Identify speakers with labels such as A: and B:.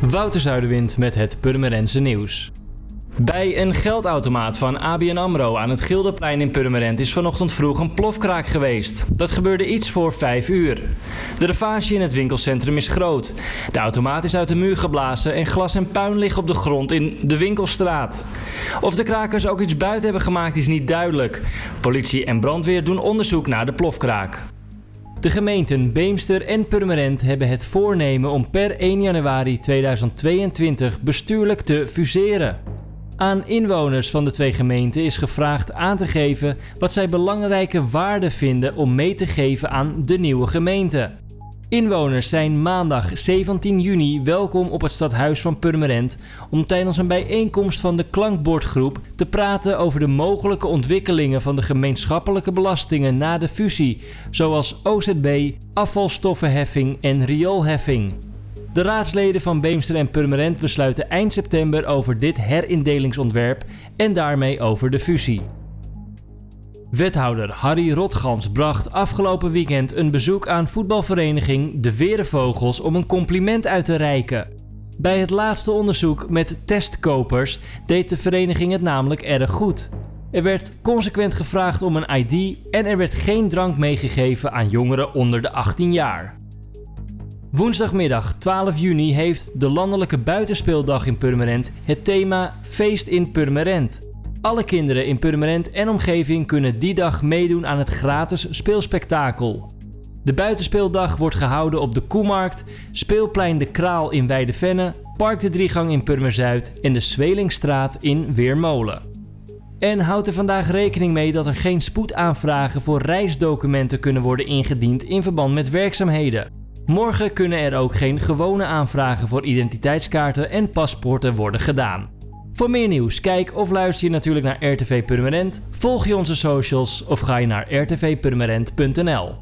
A: Wouter Zuiderwind met het Purmerense nieuws. Bij een geldautomaat van ABN AMRO aan het Gilderplein in Purmerend is vanochtend vroeg een plofkraak geweest. Dat gebeurde iets voor 5 uur. De ravage in het winkelcentrum is groot. De automaat is uit de muur geblazen en glas en puin liggen op de grond in de winkelstraat. Of de krakers ook iets buiten hebben gemaakt is niet duidelijk. Politie en brandweer doen onderzoek naar de plofkraak. De gemeenten Beemster en Purmerend hebben het voornemen om per 1 januari 2022 bestuurlijk te fuseren. Aan inwoners van de twee gemeenten is gevraagd aan te geven wat zij belangrijke waarden vinden om mee te geven aan de nieuwe gemeente. Inwoners zijn maandag 17 juni welkom op het stadhuis van Purmerend om tijdens een bijeenkomst van de klankbordgroep te praten over de mogelijke ontwikkelingen van de gemeenschappelijke belastingen na de fusie, zoals OZB, afvalstoffenheffing en rioolheffing. De raadsleden van Beemster en Purmerend besluiten eind september over dit herinddelingsontwerp en daarmee over de fusie. Wethouder Harry Rotgans bracht afgelopen weekend een bezoek aan voetbalvereniging De Verenvogels om een compliment uit te reiken. Bij het laatste onderzoek met testkopers deed de vereniging het namelijk erg goed. Er werd consequent gevraagd om een ID en er werd geen drank meegegeven aan jongeren onder de 18 jaar. Woensdagmiddag 12 juni heeft de Landelijke Buitenspeeldag in Purmerend het thema Feest in Purmerend. Alle kinderen in Purmerend en omgeving kunnen die dag meedoen aan het gratis speelspektakel. De buitenspeeldag wordt gehouden op de Koemarkt, Speelplein de Kraal in Weidevenne, Park de Driegang in Purmerzuid en de Zwelingstraat in Weermolen. En houd er vandaag rekening mee dat er geen spoedaanvragen voor reisdocumenten kunnen worden ingediend in verband met werkzaamheden. Morgen kunnen er ook geen gewone aanvragen voor identiteitskaarten en paspoorten worden gedaan. Voor meer nieuws, kijk of luister je natuurlijk naar RTV Permanent, volg je onze socials of ga je naar rtvpermanent.nl.